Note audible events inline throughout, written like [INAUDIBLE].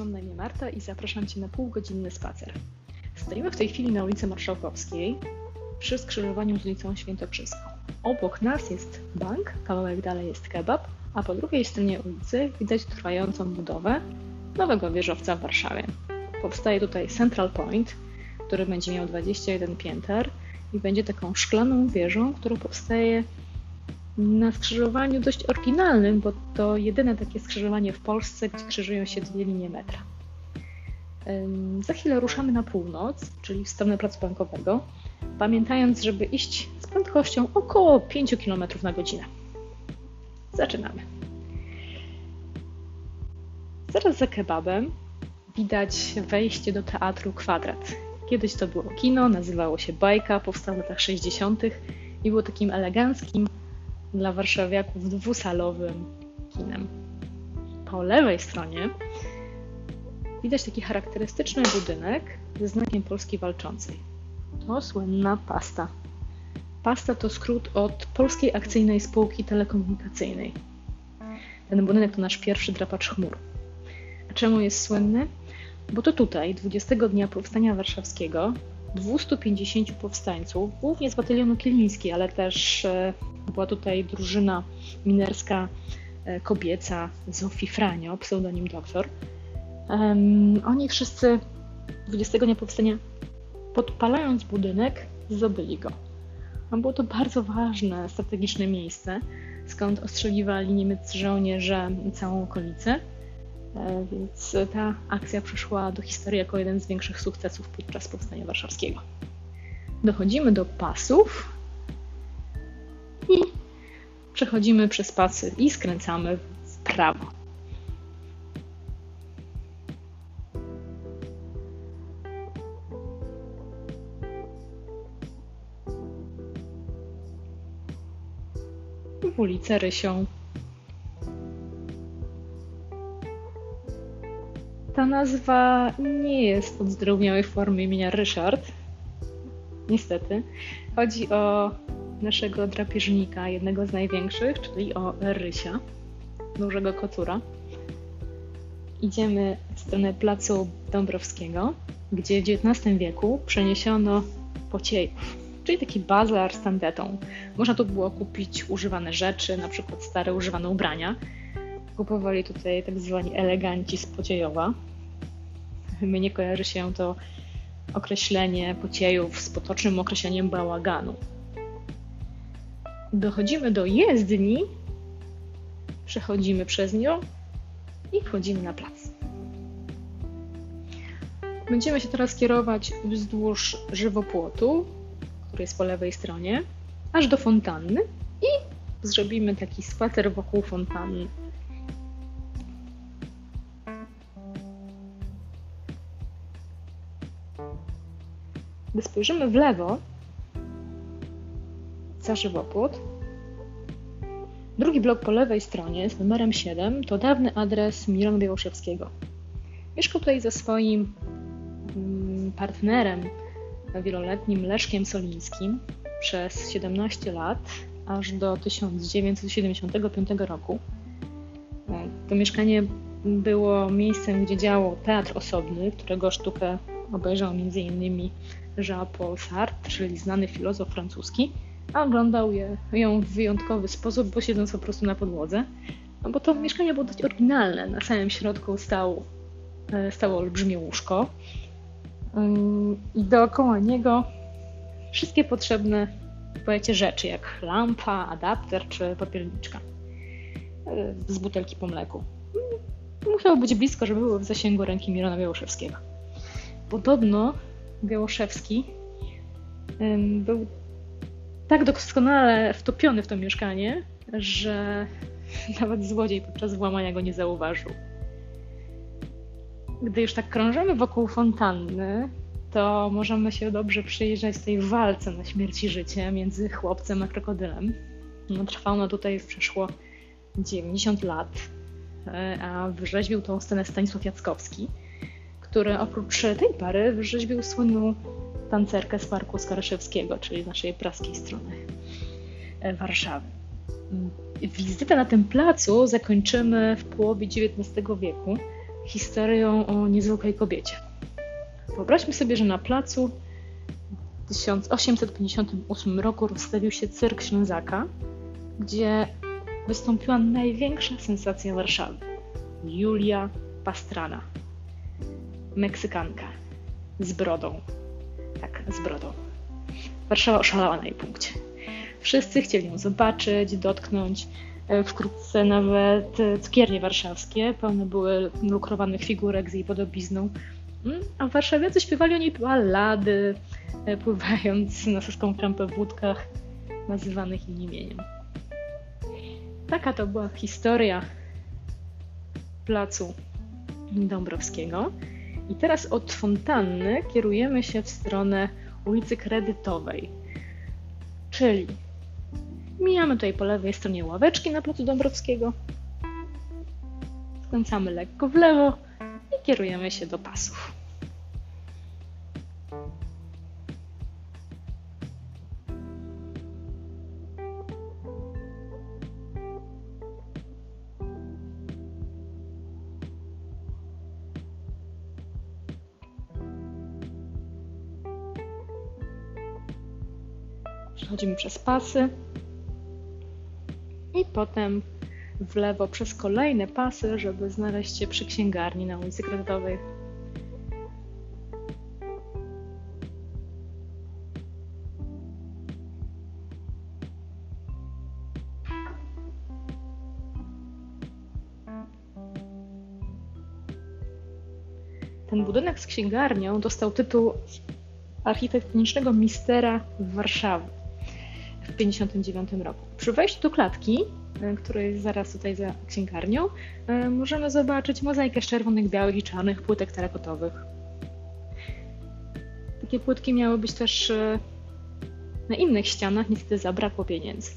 mam na imię Marta i zapraszam Cię na półgodzinny spacer. Stoimy w tej chwili na ulicy Marszałkowskiej przy skrzyżowaniu z ulicą Świętokrzyską. Obok nas jest bank, kawałek dalej jest kebab, a po drugiej stronie ulicy widać trwającą budowę nowego wieżowca w Warszawie. Powstaje tutaj Central Point, który będzie miał 21 pięter i będzie taką szklaną wieżą, która powstaje na skrzyżowaniu dość oryginalnym, bo to jedyne takie skrzyżowanie w Polsce, gdzie krzyżują się dwie linie metra. Za chwilę ruszamy na północ, czyli w stronę placu bankowego, pamiętając, żeby iść z prędkością około 5 km na godzinę. Zaczynamy. Zaraz za kebabem widać wejście do teatru Kwadrat. Kiedyś to było kino, nazywało się Bajka, powstało w latach 60. i było takim eleganckim, dla warszawiaków dwusalowym kinem. Po lewej stronie widać taki charakterystyczny budynek ze znakiem Polski Walczącej. To słynna pasta. Pasta to skrót od Polskiej Akcyjnej Spółki Telekomunikacyjnej. Ten budynek to nasz pierwszy drapacz chmur. A czemu jest słynny? Bo to tutaj, 20 dnia Powstania Warszawskiego, 250 powstańców, głównie z batylionu Kieliński, ale też e, była tutaj drużyna minerska e, kobieca Zofii Franio, pseudonim doktor. Um, oni wszyscy 20 dnia powstania, podpalając budynek, zdobyli go. A było to bardzo ważne, strategiczne miejsce, skąd ostrzeliwali niemieccy żołnierze całą okolicę. E, więc ta akcja przeszła do historii jako jeden z większych sukcesów podczas powstania warszawskiego. Dochodzimy do pasów, i przechodzimy przez pasy i skręcamy w prawo. W ulicę Rysią. Ta nazwa nie jest od zdrowniałej formy imienia Ryszard. Niestety. Chodzi o naszego drapieżnika, jednego z największych, czyli o Rysia, dużego kocura. Idziemy w stronę placu Dąbrowskiego, gdzie w XIX wieku przeniesiono pociejów, czyli taki bazar z tandetą. Można tu było kupić używane rzeczy, na przykład stare używane ubrania. Kupowali tutaj tak zwani eleganci z Pociejowa. Mnie kojarzy się to określenie pociejów z potocznym określeniem bałaganu dochodzimy do jezdni, przechodzimy przez nią i wchodzimy na plac. Będziemy się teraz kierować wzdłuż żywopłotu, który jest po lewej stronie, aż do fontanny i zrobimy taki spacer wokół fontanny. Gdy spojrzymy w lewo, za żywopłot. Drugi blok po lewej stronie z numerem 7 to dawny adres Milana Białoszewskiego. Mieszkał tutaj ze swoim mm, partnerem wieloletnim Leszkiem Solińskim przez 17 lat, aż do 1975 roku. To mieszkanie było miejscem, gdzie działał teatr osobny, którego sztukę obejrzał m.in. Jean-Paul Sartre, czyli znany filozof francuski, a oglądał je, ją w wyjątkowy sposób, bo siedząc po prostu na podłodze. No bo to mieszkanie było dość oryginalne. Na samym środku stał, e, stało olbrzymie łóżko i dookoła niego wszystkie potrzebne powiecie rzeczy, jak lampa, adapter czy papierniczka e, z butelki po mleku. Musiało być blisko, żeby były w zasięgu ręki Mirona Białoszewskiego. Podobno Białoszewski był tak doskonale wtopiony w to mieszkanie, że [LAUGHS] nawet złodziej podczas włamania go nie zauważył. Gdy już tak krążymy wokół fontanny, to możemy się dobrze przyjrzeć tej walce na śmierć i życie między chłopcem a krokodylem. No, trwa ona tutaj przeszło 90 lat, e, a wyrzeźbił tą scenę Stanisław Jackowski, który oprócz tej pary wyrzeźbił słynną tancerkę z Parku Skaryszewskiego, czyli naszej praskiej strony e, Warszawy. Wizytę na tym placu zakończymy w połowie XIX wieku, historią o niezwykłej kobiecie. Wyobraźmy sobie, że na placu w 1858 roku rozstawił się cyrk Ślęzaka, gdzie wystąpiła największa sensacja Warszawy Julia Pastrana, Meksykanka z brodą. Tak, z brodą. Warszawa oszalała na jej punkcie. Wszyscy chcieli ją zobaczyć, dotknąć. E, wkrótce nawet cukiernie warszawskie pełne były lukrowanych figurek z jej podobizną. Mm, a w Warszawie śpiewali o niej ballady, e, pływając na soską krampę w łódkach nazywanych jej imieniem. Taka to była historia placu Dąbrowskiego. I teraz od fontanny kierujemy się w stronę ulicy Kredytowej. Czyli mijamy tutaj po lewej stronie ławeczki na placu Dąbrowskiego, skręcamy lekko w lewo i kierujemy się do pasów. Przechodzimy przez pasy i potem w lewo przez kolejne pasy, żeby znaleźć się przy księgarni na ulicy Kredytowej. Ten budynek z księgarnią dostał tytuł architektonicznego mistera w Warszawie 1959 roku. Przy wejściu do klatki, e, która jest zaraz tutaj za księgarnią, e, możemy zobaczyć mozaikę z czerwonych, białych i czarnych płytek terakotowych. Takie płytki miały być też e, na innych ścianach, niestety zabrakło pieniędzy.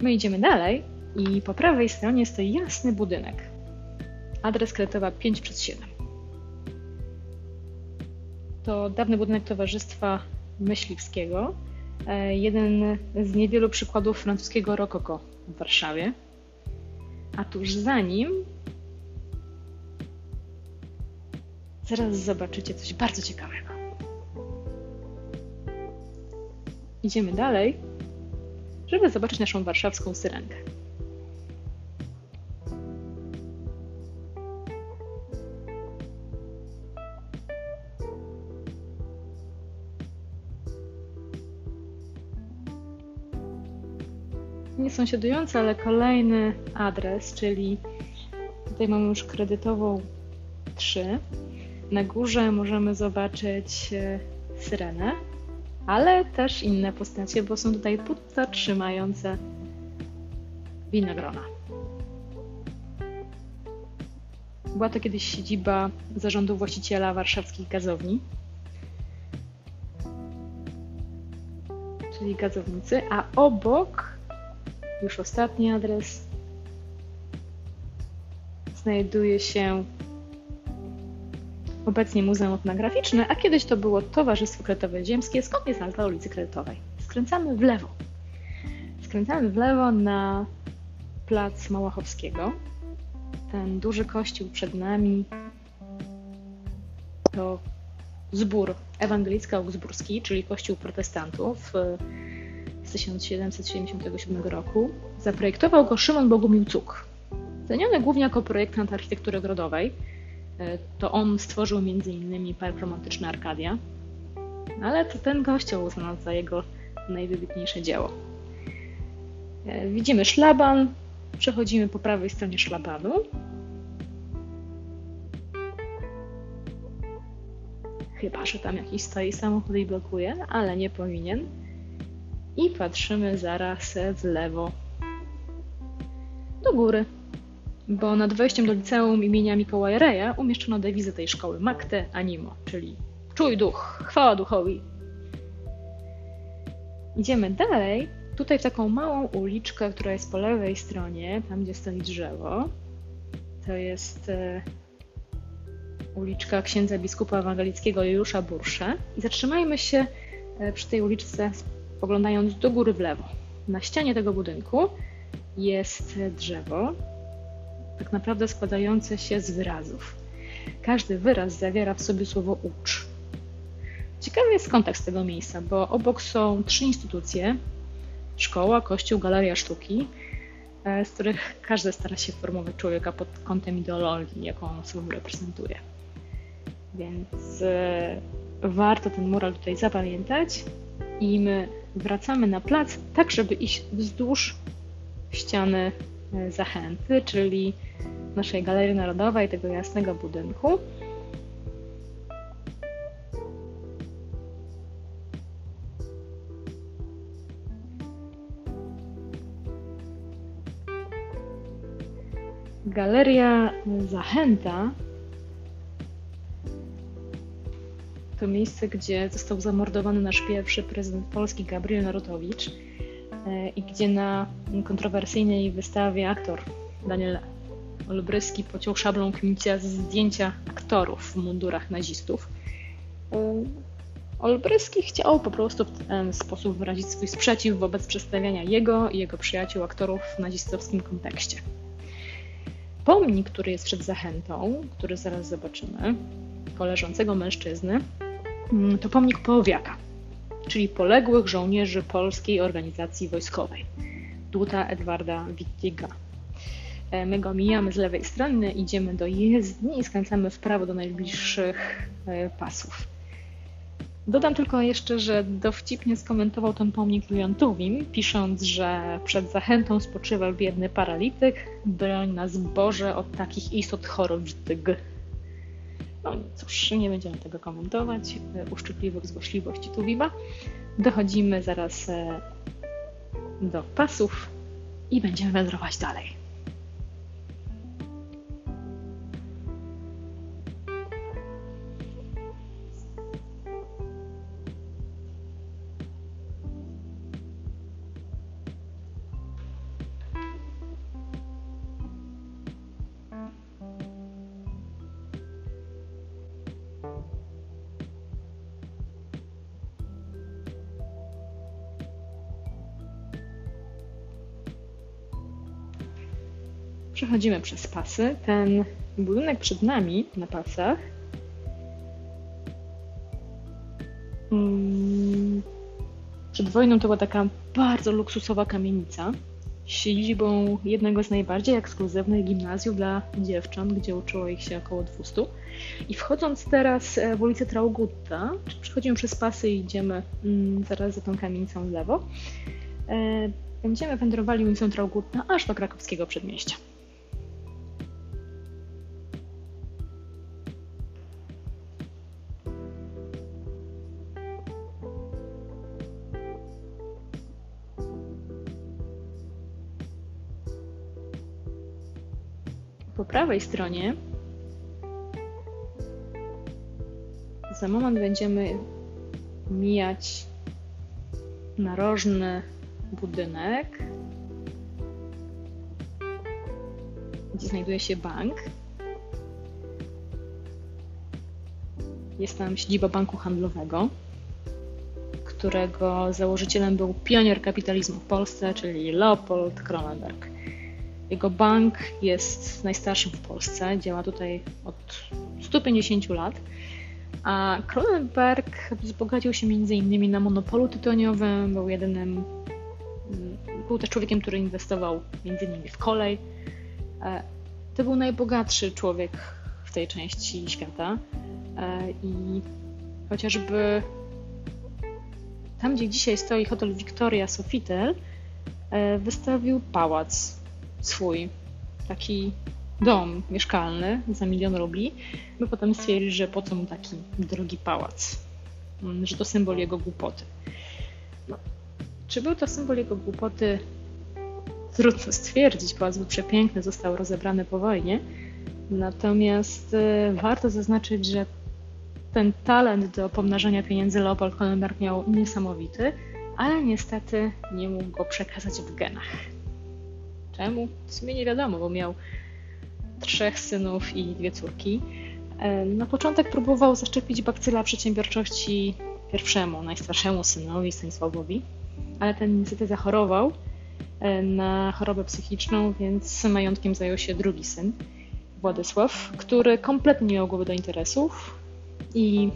My idziemy dalej i po prawej stronie stoi jasny budynek. Adres Kretowa 5 przez 7. To dawny budynek Towarzystwa Myśliwskiego, jeden z niewielu przykładów francuskiego rokoko w Warszawie. A tuż za nim zaraz zobaczycie coś bardzo ciekawego. Idziemy dalej, żeby zobaczyć naszą warszawską syrenkę. Nie sąsiadujące, ale kolejny adres, czyli tutaj mamy już kredytową 3. Na górze możemy zobaczyć e, syrenę, ale też inne postacie, bo są tutaj putta trzymające winogrona. Była to kiedyś siedziba zarządu właściciela warszawskich gazowni. Czyli gazownicy, a obok już ostatni adres znajduje się obecnie Muzeum Etnograficzne, a kiedyś to było Towarzystwo Kredytowe Ziemskie, skąd jest nazwa ulicy Kredytowej. Skręcamy w lewo. Skręcamy w lewo na plac Małachowskiego. Ten duży kościół przed nami to zbór ewangelicko-augsburski, czyli kościół protestantów z 1777 roku. Zaprojektował go Szymon Bogumił Cuk. Ceniony głównie jako projektant architektury ogrodowej, to on stworzył m.in. park romantyczny Arkadia, ale to ten kościół uznano za jego najwybitniejsze dzieło. E, widzimy szlaban, przechodzimy po prawej stronie szlabanu. Chyba, że tam jakiś stoi samochód i blokuje, ale nie powinien i patrzymy zaraz w lewo do góry, bo nad wejściem do liceum imienia Mikołaja Reja umieszczono dewizę tej szkoły Makte Animo, czyli czuj duch, chwała duchowi. Idziemy dalej, tutaj w taką małą uliczkę, która jest po lewej stronie, tam gdzie stoi drzewo. To jest e, uliczka księdza biskupa ewangelickiego Juliusza Bursze. I zatrzymajmy się e, przy tej uliczce spoglądając do góry w lewo. Na ścianie tego budynku jest drzewo, tak naprawdę składające się z wyrazów. Każdy wyraz zawiera w sobie słowo ucz. Ciekawy jest kontekst tego miejsca, bo obok są trzy instytucje: szkoła, kościół, galeria sztuki, e, z których każdy stara się formować człowieka pod kątem ideologii, jaką sobą reprezentuje. Więc e, warto ten mural tutaj zapamiętać i my wracamy na plac, tak żeby iść wzdłuż ściany e, zachęty, czyli naszej Galerii Narodowej, tego jasnego budynku. Galeria Zachęta to miejsce, gdzie został zamordowany nasz pierwszy prezydent Polski Gabriel Narutowicz e, i gdzie na kontrowersyjnej wystawie aktor Daniel Olbryski pociął szablą kmicia ze zdjęcia aktorów w mundurach nazistów. E, Olbryski chciał po prostu w ten sposób wyrazić swój sprzeciw wobec przedstawiania jego i jego przyjaciół aktorów w nazistowskim kontekście. Pomnik, który jest przed zachętą, który zaraz zobaczymy, leżącego mężczyzny, to pomnik Połowiaka, czyli poległych żołnierzy Polskiej Organizacji Wojskowej, Duta Edwarda Wittiga. E, my go mijamy z lewej strony, idziemy do jezdni i skręcamy w prawo do najbliższych e, pasów. Dodam tylko jeszcze, że dowcipnie skomentował ten pomnik Julian Tuwim, pisząc, że przed zachętą spoczywał biedny paralityk, broń na zboże od takich istot chorowitych. No cóż, nie będziemy tego komentować, uszczypliwych złośliwości Tuwima. Dochodzimy zaraz e, do pasów i będziemy wędrować dalej. Przechodzimy przez pasy. Ten budynek przed nami na pasach mm, przed wojną to była taka bardzo luksusowa kamienica siedzibą jednego z najbardziej ekskluzywnych gimnazjów dla dziewcząt, gdzie uczyło ich się około 200. I wchodząc teraz e, w ulicę Traugutta, przechodzimy przez pasy i idziemy mm, zaraz za tą kamienicą w lewo, e, będziemy wędrowali ulicą Traugutta aż do krakowskiego przedmieścia. Prawej stronie za moment będziemy mijać narożny budynek, gdzie znajduje się bank. Jest tam siedziba banku handlowego, którego założycielem był pionier kapitalizmu w Polsce, czyli Leopold Kronenberg. Jego bank jest najstarszym w Polsce, działa tutaj od 150 lat. A Kronenberg wzbogacił się m.in. na monopolu tytoniowym, był jedynym, był też człowiekiem, który inwestował m.in. w kolej. E, to był najbogatszy człowiek w tej części świata e, i chociażby tam, gdzie dzisiaj stoi hotel Victoria Sofitel, e, wystawił pałac swój taki dom mieszkalny za milion rubli, by potem stwierdzić, że po co mu taki drogi pałac, mm, że to symbol jego głupoty. No, czy był to symbol jego głupoty? Trudno stwierdzić, pałac był przepiękny, został rozebrany po wojnie, natomiast y, warto zaznaczyć, że ten talent do pomnażania pieniędzy Leopold Kollenberg miał niesamowity, ale niestety nie mógł go przekazać w genach. Czemu? W sumie nie wiadomo, bo miał trzech synów i dwie córki. Na początek próbował zaszczepić bakcyla przedsiębiorczości pierwszemu, najstarszemu synowi, Stanisławowi, ale ten niestety zachorował na chorobę psychiczną, więc majątkiem zajął się drugi syn, Władysław, który kompletnie nie miał głowy do interesów i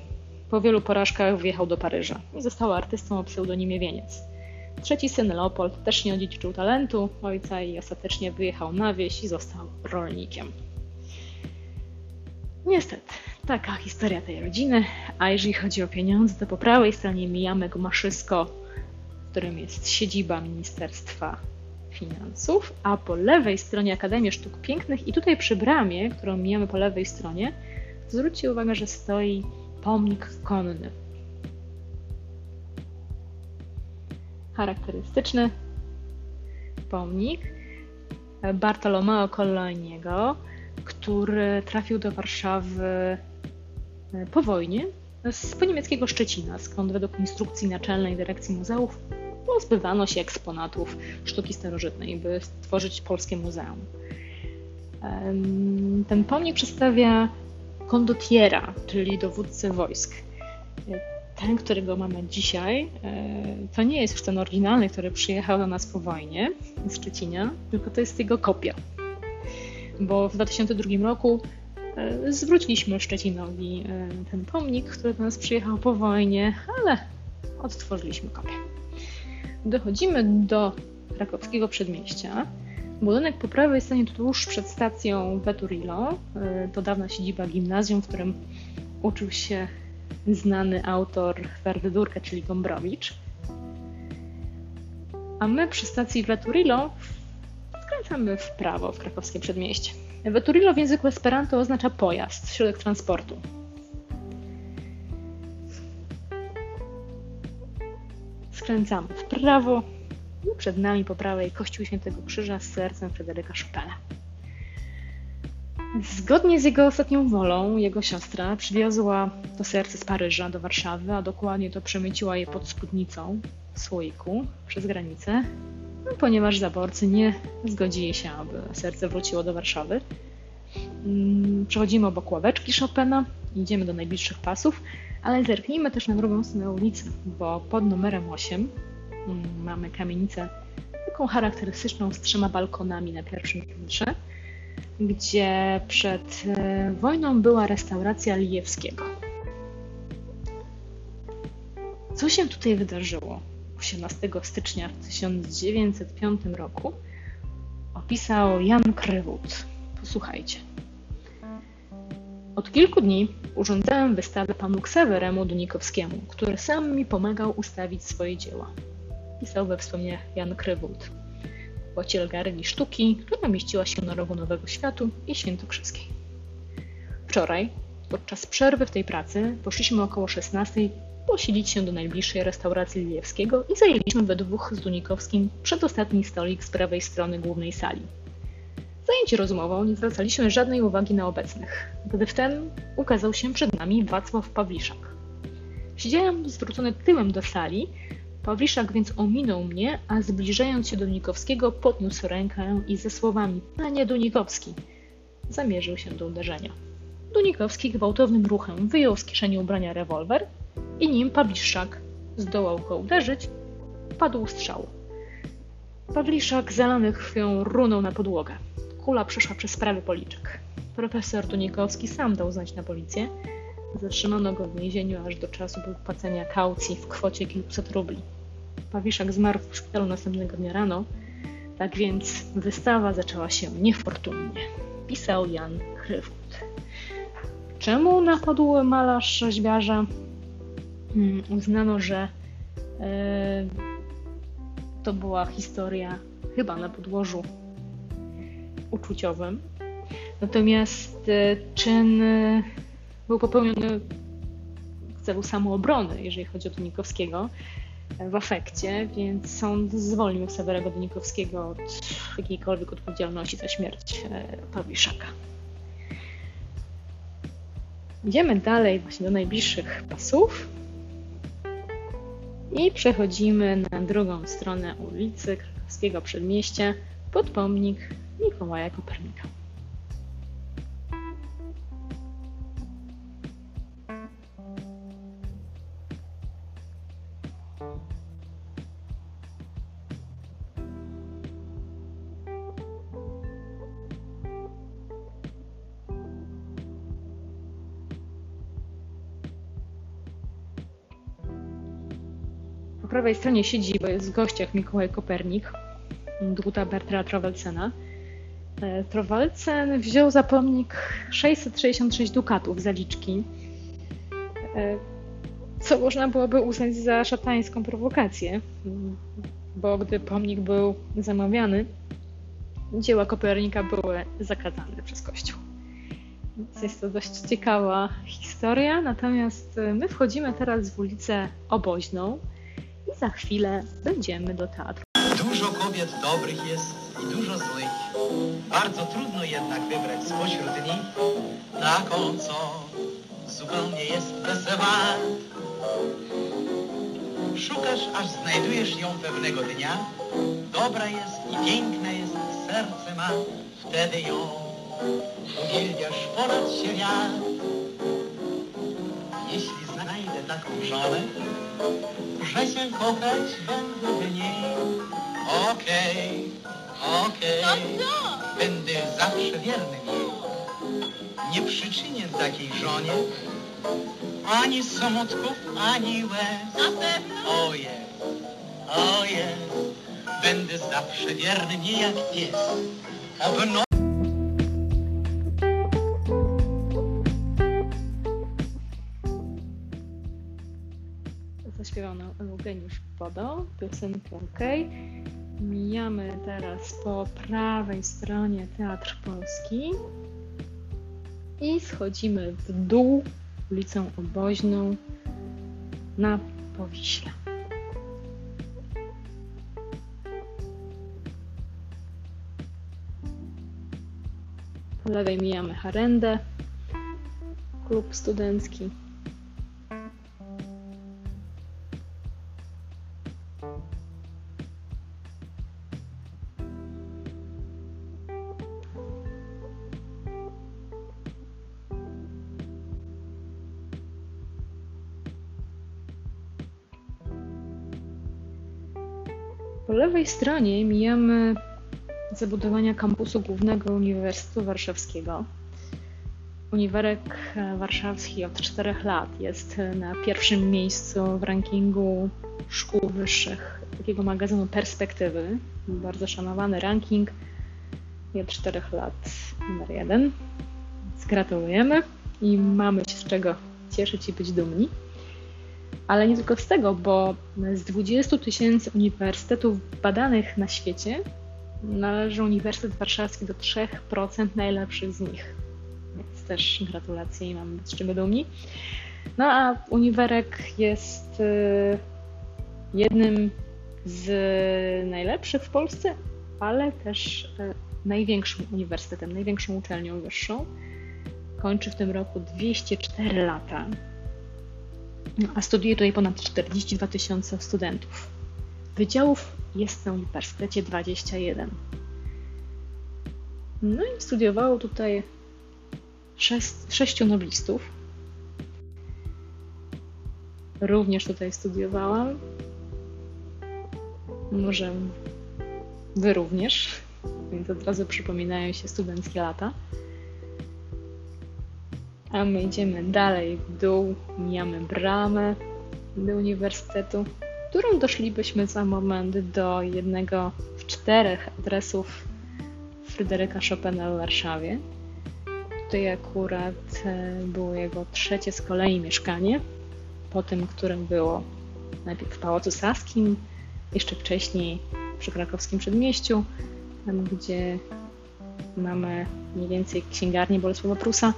po wielu porażkach wjechał do Paryża i został artystą o pseudonimie Wieniec. Trzeci syn Leopold też nie odziedziczył talentu ojca i ostatecznie wyjechał na wieś i został rolnikiem. Niestety, taka historia tej rodziny. A jeżeli chodzi o pieniądze, to po prawej stronie mijamy Gomaszysko, w którym jest siedziba Ministerstwa Finansów, a po lewej stronie Akademię Sztuk Pięknych i tutaj przy bramie, którą mijamy po lewej stronie, zwróćcie uwagę, że stoi pomnik konny. Charakterystyczny pomnik Bartolomeo Coloniego, który trafił do Warszawy e, po wojnie z poniemieckiego Szczecina, skąd według instrukcji Naczelnej Dyrekcji Muzeów pozbywano się eksponatów sztuki starożytnej, by stworzyć polskie muzeum. Ten pomnik przedstawia kondottiera, czyli dowódcę wojsk. Ten, którego mamy dzisiaj, e, to nie jest już ten oryginalny, który przyjechał do nas po wojnie z Szczecina, tylko to jest jego kopia bo w 2002 roku e, zwróciliśmy Szczecinowi e, ten pomnik, który do nas przyjechał po wojnie, ale odtworzyliśmy kopię. Dochodzimy do krakowskiego przedmieścia. Budynek po prawej stronie tuż przed stacją Veturilo, e, to dawna siedziba gimnazjum, w którym uczył się znany autor Ferdydurka, czyli Gombrowicz. A my przy stacji Veturilo skręcamy w prawo w krakowskie przedmieście. Veturilo w języku esperanto oznacza pojazd, środek transportu. Skręcamy w prawo i przed nami po prawej Kościół Świętego Krzyża z sercem Fryderyka Chopina. Zgodnie z jego ostatnią wolą, jego siostra przywiozła to serce z Paryża do Warszawy, a dokładnie to przemyciła je pod spódnicą w słoiku przez granicę no, ponieważ zaborcy nie zgodzili się, aby serce wróciło do Warszawy. Mm, przechodzimy obok ławeczki Chopina, idziemy do najbliższych pasów, ale zerknijmy też na drugą stronę ulicy, bo pod numerem 8 mm, mamy kamienicę taką charakterystyczną z trzema balkonami na pierwszym piętrze, gdzie przed e, wojną była restauracja Lijewskiego. Co się tutaj wydarzyło? 18 stycznia w 1905 roku opisał Jan Krywut. Posłuchajcie. Od kilku dni urządzałem wystawę panu Ksaweremu Dunikowskiemu, który sam mi pomagał ustawić swoje dzieła. Pisał we wspomnieniach Jan Krywut, właściciel galerii sztuki, która mieściła się na rogu Nowego Światu i Świętokrzyskiej. Wczoraj, podczas przerwy w tej pracy, poszliśmy około 16 posilić się do najbliższej restauracji Lijewskiego i zajęliśmy we dwóch z Dunikowskim przedostatni stolik z prawej strony głównej sali. Zajęci rozmową nie zwracaliśmy żadnej uwagi na obecnych, gdy wtem ukazał się przed nami Wacław Pawliszak. Siedziałem zwrócony tyłem do sali, Pawliszak więc ominął mnie, a zbliżając się do Dunikowskiego podniósł rękę i ze słowami Panie Dunikowski zamierzył się do uderzenia. Dunikowski gwałtownym ruchem wyjął z kieszeni ubrania rewolwer i nim Pawliszak zdołał go uderzyć, padł strzał. Pawliszak zalany krwią runął na podłogę. Kula przeszła przez prawy policzek. Profesor Tunikowski sam dał znać na policję. Zatrzymano go w więzieniu aż do czasu wypłacenia kaucji w kwocie kilkuset rubli. Pawiszak zmarł w szpitalu następnego dnia rano, tak więc wystawa zaczęła się niefortunnie. Pisał Jan Krywut. Czemu napadł malarz rzeźbiarza? Mm, uznano, że e, to była historia chyba na podłożu uczuciowym. Natomiast e, czyn był popełniony w celu samoobrony, jeżeli chodzi o Dunikowskiego, w afekcie, więc sąd zwolnił Sewerego Dunikowskiego od jakiejkolwiek odpowiedzialności za śmierć Pawliszaka. Idziemy dalej właśnie do najbliższych pasów. I przechodzimy na drugą stronę ulicy Krakowskiego Przedmieścia pod pomnik Mikołaja Kopernika. Prawej stronie siedzi, bo jest w gościach Mikołaj Kopernik, druta Bertra Trowelcena. E, Trowelcen wziął za pomnik 666 dukatów zaliczki, e, co można byłoby uznać za szatańską prowokację, bo gdy pomnik był zamawiany, dzieła Kopernika były zakazane przez Kościół. Więc jest to dość ciekawa historia, natomiast my wchodzimy teraz w ulicę Oboźną za chwilę będziemy do teatru. Dużo kobiet dobrych jest i dużo złych. Bardzo trudno jednak wybrać spośród nich taką, co zupełnie jest wesoła. Szukasz, aż znajdujesz ją pewnego dnia. Dobra jest i piękna jest, serce ma. Wtedy ją uwielbiasz ponad świat. Jeśli żonę, że się kochać będę w niej. Okej, okej, będę zawsze wierny jej. Nie przyczynię takiej żonie ani smutków, ani łez. O jest, o jest, będę zawsze wierny nie jak pies. Eugeniusz Wodą, piosenkę OK. Mijamy teraz po prawej stronie Teatr Polski i schodzimy w dół ulicą Oboźną na Powiśle. Po lewej mijamy Harendę, klub studencki. Po lewej stronie mijamy zabudowania kampusu głównego Uniwersytetu Warszawskiego. Uniwerek Warszawski od czterech lat jest na pierwszym miejscu w rankingu szkół wyższych takiego magazynu Perspektywy. Bardzo szanowany ranking i od czterech lat numer jeden. Gratulujemy i mamy się z czego cieszyć i być dumni. Ale nie tylko z tego, bo z 20 tysięcy uniwersytetów badanych na świecie należy Uniwersytet Warszawski do 3% najlepszych z nich. Więc też gratulacje i być z czego dumni. No a Uniwerek jest y, jednym z najlepszych w Polsce, ale też y, największym uniwersytetem, największą uczelnią wyższą. Kończy w tym roku 204 lata a studiuje tutaj ponad 42 tysiące studentów. Wydziałów jest na uniwersytecie 21. No i studiowało tutaj sześciu noblistów. Również tutaj studiowałam. Może wy również, więc od razu przypominają się studenckie lata. A my idziemy dalej w dół, mijamy bramę do uniwersytetu, którą doszlibyśmy za moment do jednego z czterech adresów Fryderyka Chopina w Warszawie. Tutaj akurat e, było jego trzecie z kolei mieszkanie, po tym, którym było najpierw w Pałacu Saskim, jeszcze wcześniej przy krakowskim przedmieściu, tam gdzie mamy mniej więcej księgarnię Bolesława Prusa.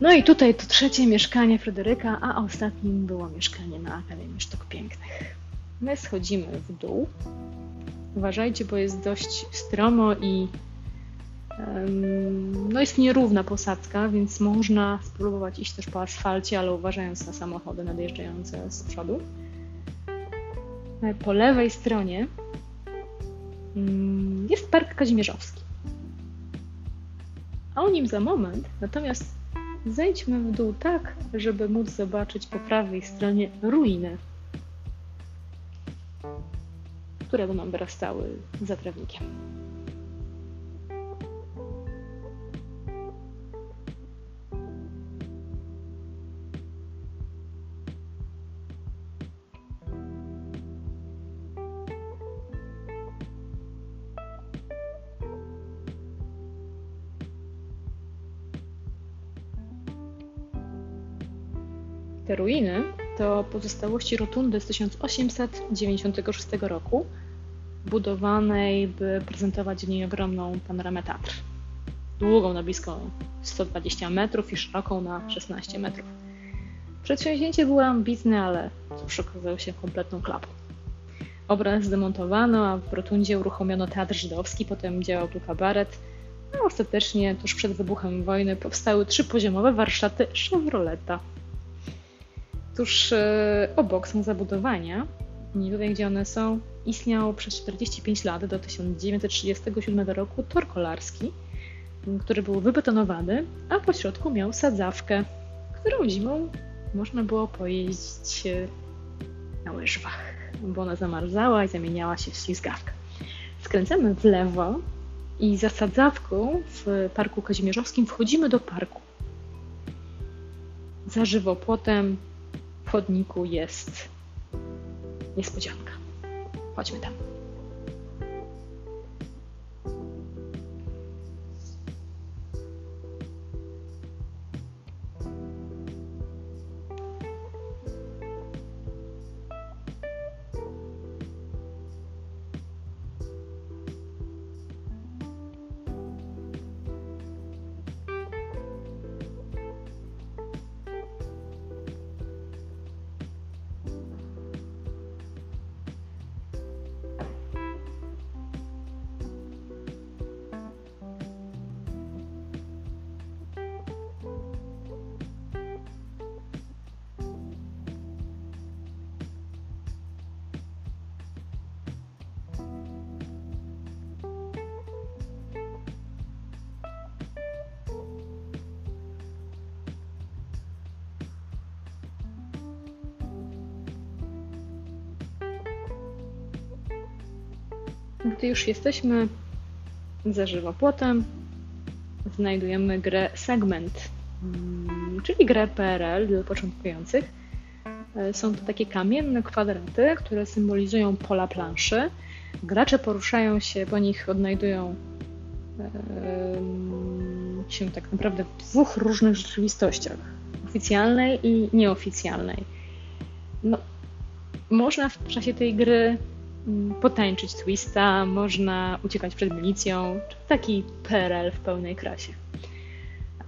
No i tutaj to trzecie mieszkanie Fryderyka, a ostatnim było mieszkanie na Akademii Sztuk Pięknych. My schodzimy w dół. Uważajcie, bo jest dość stromo i no jest nierówna posadzka, więc można spróbować iść też po asfalcie, ale uważając na samochody nadjeżdżające z przodu. Po lewej stronie um, jest Park Kazimierzowski. A o nim za moment, natomiast Zejdźmy w dół tak, żeby móc zobaczyć po prawej stronie ruiny, które będą wyrastały za trawnikiem. Ruiny to pozostałości rotundy z 1896 roku, budowanej, by prezentować w niej ogromną panoramę Tatr. Długą na blisko 120 metrów i szeroką na 16 metrów. Przedsięwzięcie było ambitne, ale cóż, okazało się kompletną klapą. Obraz zdemontowano, a w rotundzie uruchomiono teatr żydowski, potem działał tu kabaret, a ostatecznie, tuż przed wybuchem wojny, powstały trzypoziomowe warsztaty Chevroleta. Tuż e, obok są zabudowania, tutaj gdzie one są, istniał przez 45 lat do 1937 roku tor kolarski, który był wybetonowany, a po środku miał sadzawkę, którą zimą można było pojeździć e, na łyżwach, bo ona zamarzała i zamieniała się w ślizgawkę. Skręcamy w lewo i za sadzawką w Parku Kazimierzowskim wchodzimy do parku. Za żywopłotem chodniku jest niespodzianka. Chodźmy tam. Gdy już jesteśmy za żywopłotem, znajdujemy grę Segment, mm, czyli grę PRL dla początkujących. E, są to takie kamienne kwadraty, które symbolizują pola planszy. Gracze poruszają się po nich, odnajdują się tak naprawdę w dwóch różnych rzeczywistościach: oficjalnej i nieoficjalnej. No, można w czasie tej gry potańczyć twista, można uciekać przed milicją, taki PRL w pełnej krasie.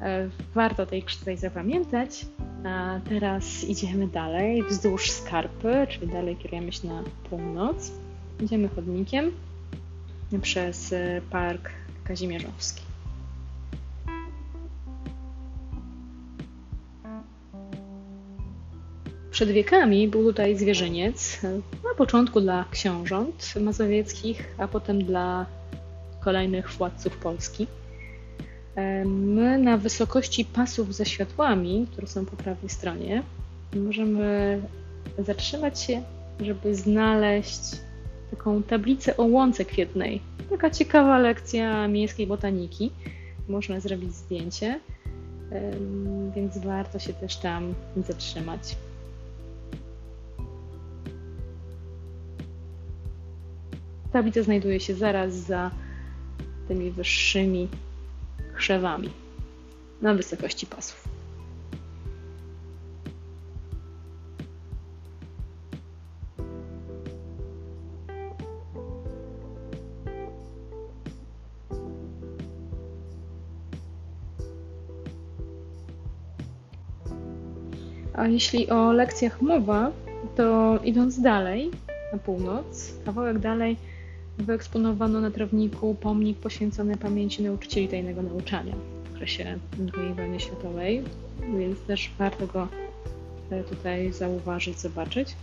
E, warto tej tutaj zapamiętać. A teraz idziemy dalej wzdłuż skarpy, czyli dalej kierujemy się na północ. Idziemy chodnikiem przez e, Park Kazimierzowski. Przed wiekami był tutaj zwierzyniec, na początku dla książąt mazowieckich, a potem dla kolejnych władców Polski. My na wysokości pasów ze światłami, które są po prawej stronie, możemy zatrzymać się, żeby znaleźć taką tablicę o łące kwietnej. Taka ciekawa lekcja miejskiej botaniki. Można zrobić zdjęcie, więc warto się też tam zatrzymać. Tablica znajduje się zaraz za tymi wyższymi krzewami na wysokości pasów. A jeśli o lekcjach mowa, to idąc dalej, na północ, kawałek dalej, wyeksponowano na trawniku pomnik poświęcony pamięci nauczycieli tajnego nauczania w okresie II wojny światowej, więc też warto go e, tutaj zauważyć, zobaczyć.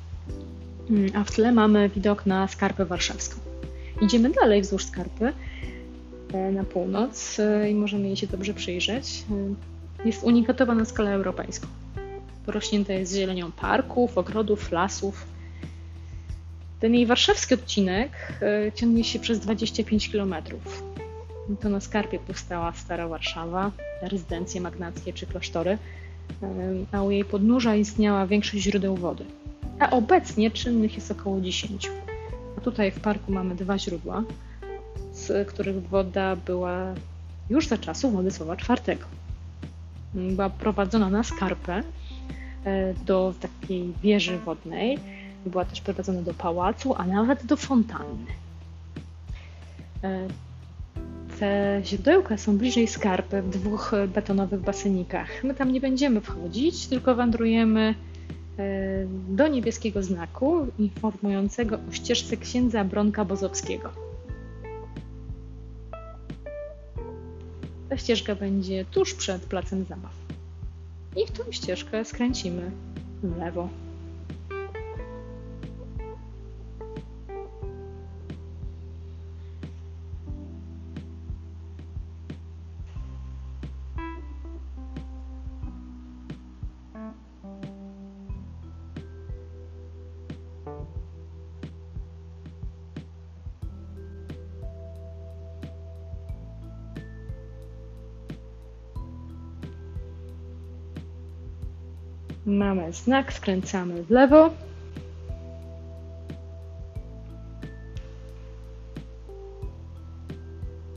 Mm, a w tle mamy widok na Skarpę Warszawską. Idziemy dalej wzdłuż Skarpy e, na północ e, i możemy jej się dobrze przyjrzeć. Jest unikatowa na skalę europejską. Porośnięta jest zielenią parków, ogrodów, lasów, ten jej warszawski odcinek e, ciągnie się przez 25 km. To na Skarpie powstała Stara Warszawa, rezydencje magnackie czy klasztory, e, a u jej podnóża istniała większość źródeł wody. A obecnie czynnych jest około 10. A tutaj w parku mamy dwa źródła, z których woda była już za czasów Władysława IV. Była prowadzona na Skarpę e, do takiej wieży wodnej. Była też prowadzona do pałacu, a nawet do fontanny. E, te źródełka są bliżej skarpy w dwóch betonowych basenikach. My tam nie będziemy wchodzić, tylko wędrujemy do niebieskiego znaku informującego o ścieżce księdza Bronka Bozowskiego. Ta ścieżka będzie tuż przed placem zabaw. I w tą ścieżkę skręcimy w lewo. Mamy znak, skręcamy w lewo.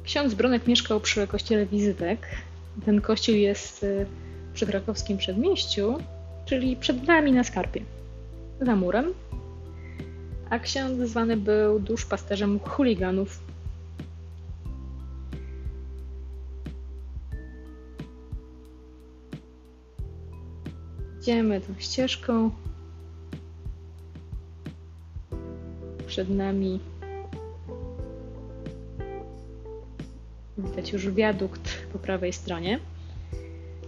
Ksiądz Bronek mieszkał przy kościele Wizytek. Ten kościół jest y, przy krakowskim przedmieściu, czyli przed nami na skarpie, za murem. A ksiądz zwany był duszpasterzem chuliganów Idziemy tą ścieżką. Przed nami widać już wiadukt po prawej stronie.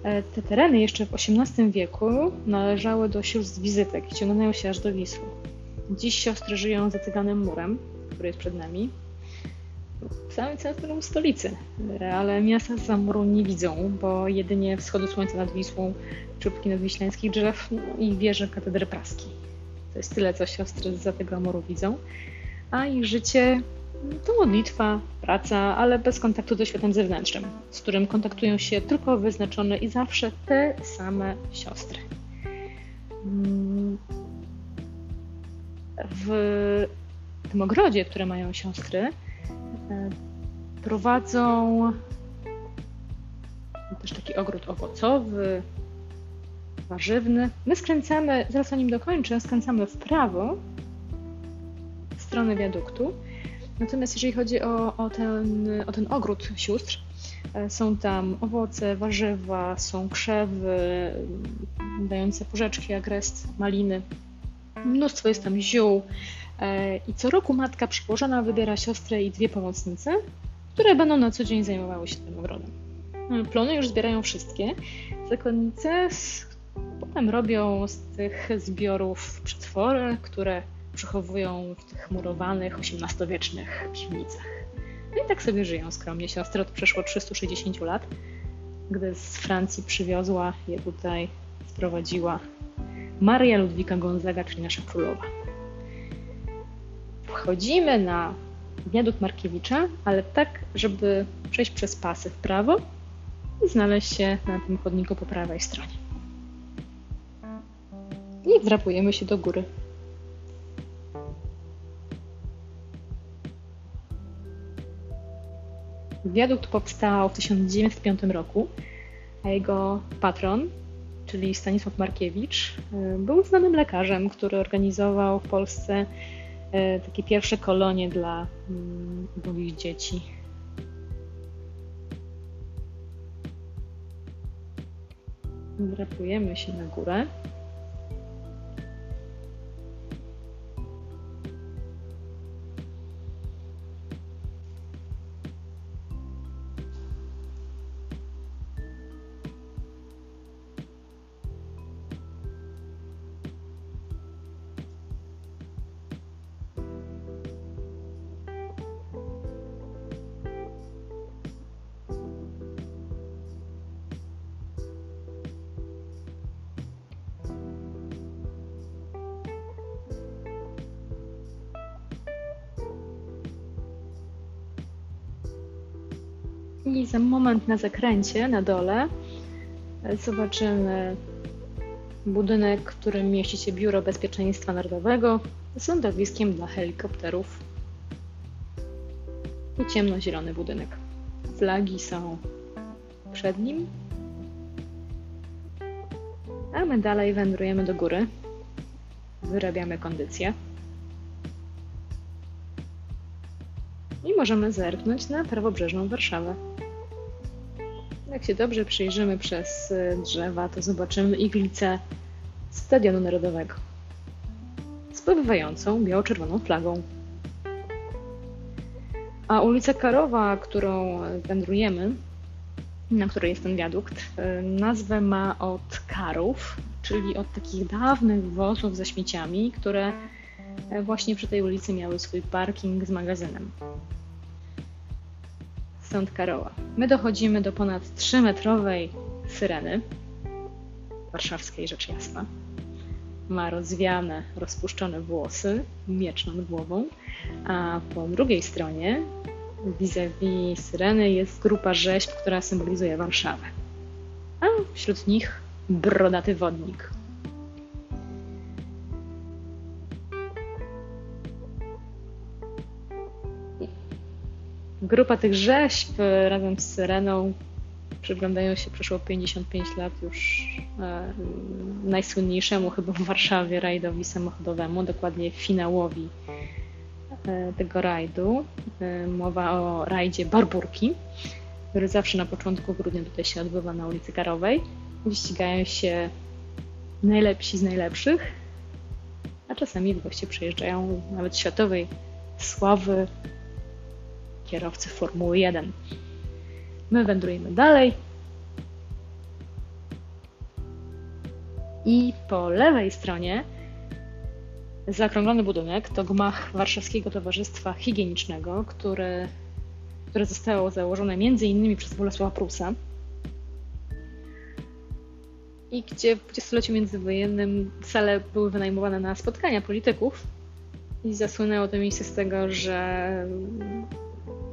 E, te tereny jeszcze w XVIII wieku należały do sióstr wizytek i ciągnęły się aż do Wisły. Dziś siostry żyją za cyganym murem, który jest przed nami w samym centrum stolicy, ale miasta za muru nie widzą, bo jedynie wschodu słońca nad Wisłą, czubki nadwiślańskich drzew no i wieże katedry praskiej. To jest tyle, co siostry za tego muru widzą. A ich życie to modlitwa, praca, ale bez kontaktu ze światem zewnętrznym, z którym kontaktują się tylko wyznaczone i zawsze te same siostry. W tym ogrodzie, które mają siostry, prowadzą też taki ogród owocowy, warzywny. My skręcamy, zaraz o nim dokończę, skręcamy w prawo w stronę wiaduktu. Natomiast jeżeli chodzi o, o, ten, o ten ogród sióstr, e, są tam owoce, warzywa, są krzewy dające porzeczki, agrest, maliny. Mnóstwo jest tam ziół, E, I co roku matka przyłożona wybiera siostrę i dwie pomocnice, które będą na co dzień zajmowały się tym ogrodem. E, plony już zbierają wszystkie. Zakonnice potem robią z tych zbiorów przetwory, które przechowują w tych murowanych XVIII-wiecznych piwnicach. No i tak sobie żyją skromnie. Siostra od przeszło 360 lat, gdy z Francji przywiozła je tutaj, sprowadziła Maria Ludwika Gonzaga, czyli nasza królowa wchodzimy na wiadukt Markiewicza, ale tak, żeby przejść przez pasy w prawo i znaleźć się na tym chodniku po prawej stronie. I wdrapujemy się do góry. Wiadukt powstał w 1905 roku, a jego patron, czyli Stanisław Markiewicz, był znanym lekarzem, który organizował w Polsce E, takie pierwsze kolonie dla ubogich mm, dzieci. Drapujemy się na górę. Na zakręcie na dole zobaczymy budynek, w którym mieści się Biuro Bezpieczeństwa Narodowego z lądowiskiem dla helikopterów. I ciemnozielony budynek. Flagi są przed nim. A my dalej wędrujemy do góry. Wyrabiamy kondycję. I możemy zerknąć na prawobrzeżną Warszawę. Jak się dobrze przyjrzymy przez y, drzewa, to zobaczymy iglicę Stadionu Narodowego z powywającą biało-czerwoną flagą. A ulica Karowa, którą wędrujemy, na której jest ten wiadukt, y, nazwę ma od karów, czyli od takich dawnych wozów ze śmieciami, które e, właśnie przy tej ulicy miały swój parking z magazynem. Stąd. My dochodzimy do ponad 3-metrowej syreny, warszawskiej rzecz jasna. Ma rozwiane, rozpuszczone włosy, miecz nad głową, a po drugiej stronie vis-a-vis syreny jest grupa rzeźb, która symbolizuje Warszawę. A wśród nich brodaty wodnik. Grupa tych rzeźb razem z Syreną przyglądają się przeszło 55 lat już e, najsłynniejszemu chyba w Warszawie rajdowi samochodowemu, dokładnie finałowi e, tego rajdu. E, mowa o rajdzie Barburki, który zawsze na początku grudnia tutaj się odbywa na ulicy Karowej. Ścigają się najlepsi z najlepszych, a czasami w goście nawet światowej sławy kierowcy Formuły 1. My wędrujemy dalej. I po lewej stronie zakrąglony budynek to gmach Warszawskiego Towarzystwa Higienicznego, który, które zostało założone m.in. przez Bolesława Prusa i gdzie w dwudziestoleciu międzywojennym sale były wynajmowane na spotkania polityków i zasłynęło to miejsce z tego, że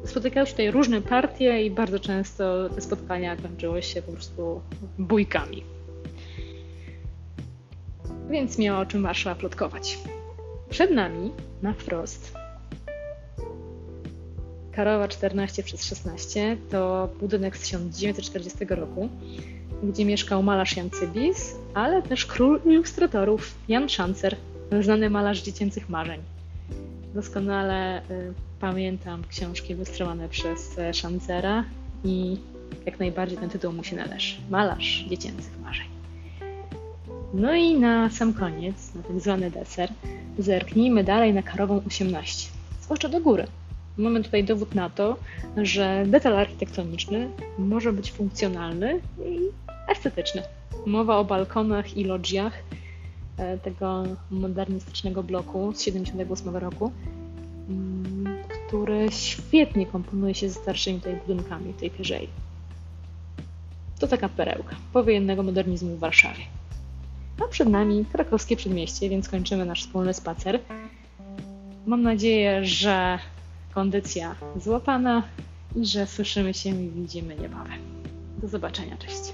spotykały się tutaj różne partie i bardzo często te spotkania kończyły się po prostu bójkami. Więc miała o czym Warszawa plotkować. Przed nami, na wprost, Karowa 14 przez 16 to budynek z 1940 roku, gdzie mieszkał malarz Jan Cybis, ale też król ilustratorów Jan Szancer, znany malarz dziecięcych marzeń. Doskonale y, pamiętam książki ilustrowane przez e, Szancera i jak najbardziej ten tytuł mu się należy. Malarz dziecięcych marzeń. No i na sam koniec, na tak zwany deser, zerknijmy dalej na karową 18, zwłaszcza do góry. Mamy tutaj dowód na to, że detal architektoniczny może być funkcjonalny i estetyczny. Mowa o balkonach i lodżiach tego modernistycznego bloku z 78 roku, mm, który świetnie komponuje się ze starszymi tutaj budynkami tej pierzei. To taka perełka powojennego modernizmu w Warszawie. A przed nami krakowskie przedmieście, więc kończymy nasz wspólny spacer. Mam nadzieję, że kondycja złapana i że słyszymy się i widzimy niebawem. Do zobaczenia, cześć.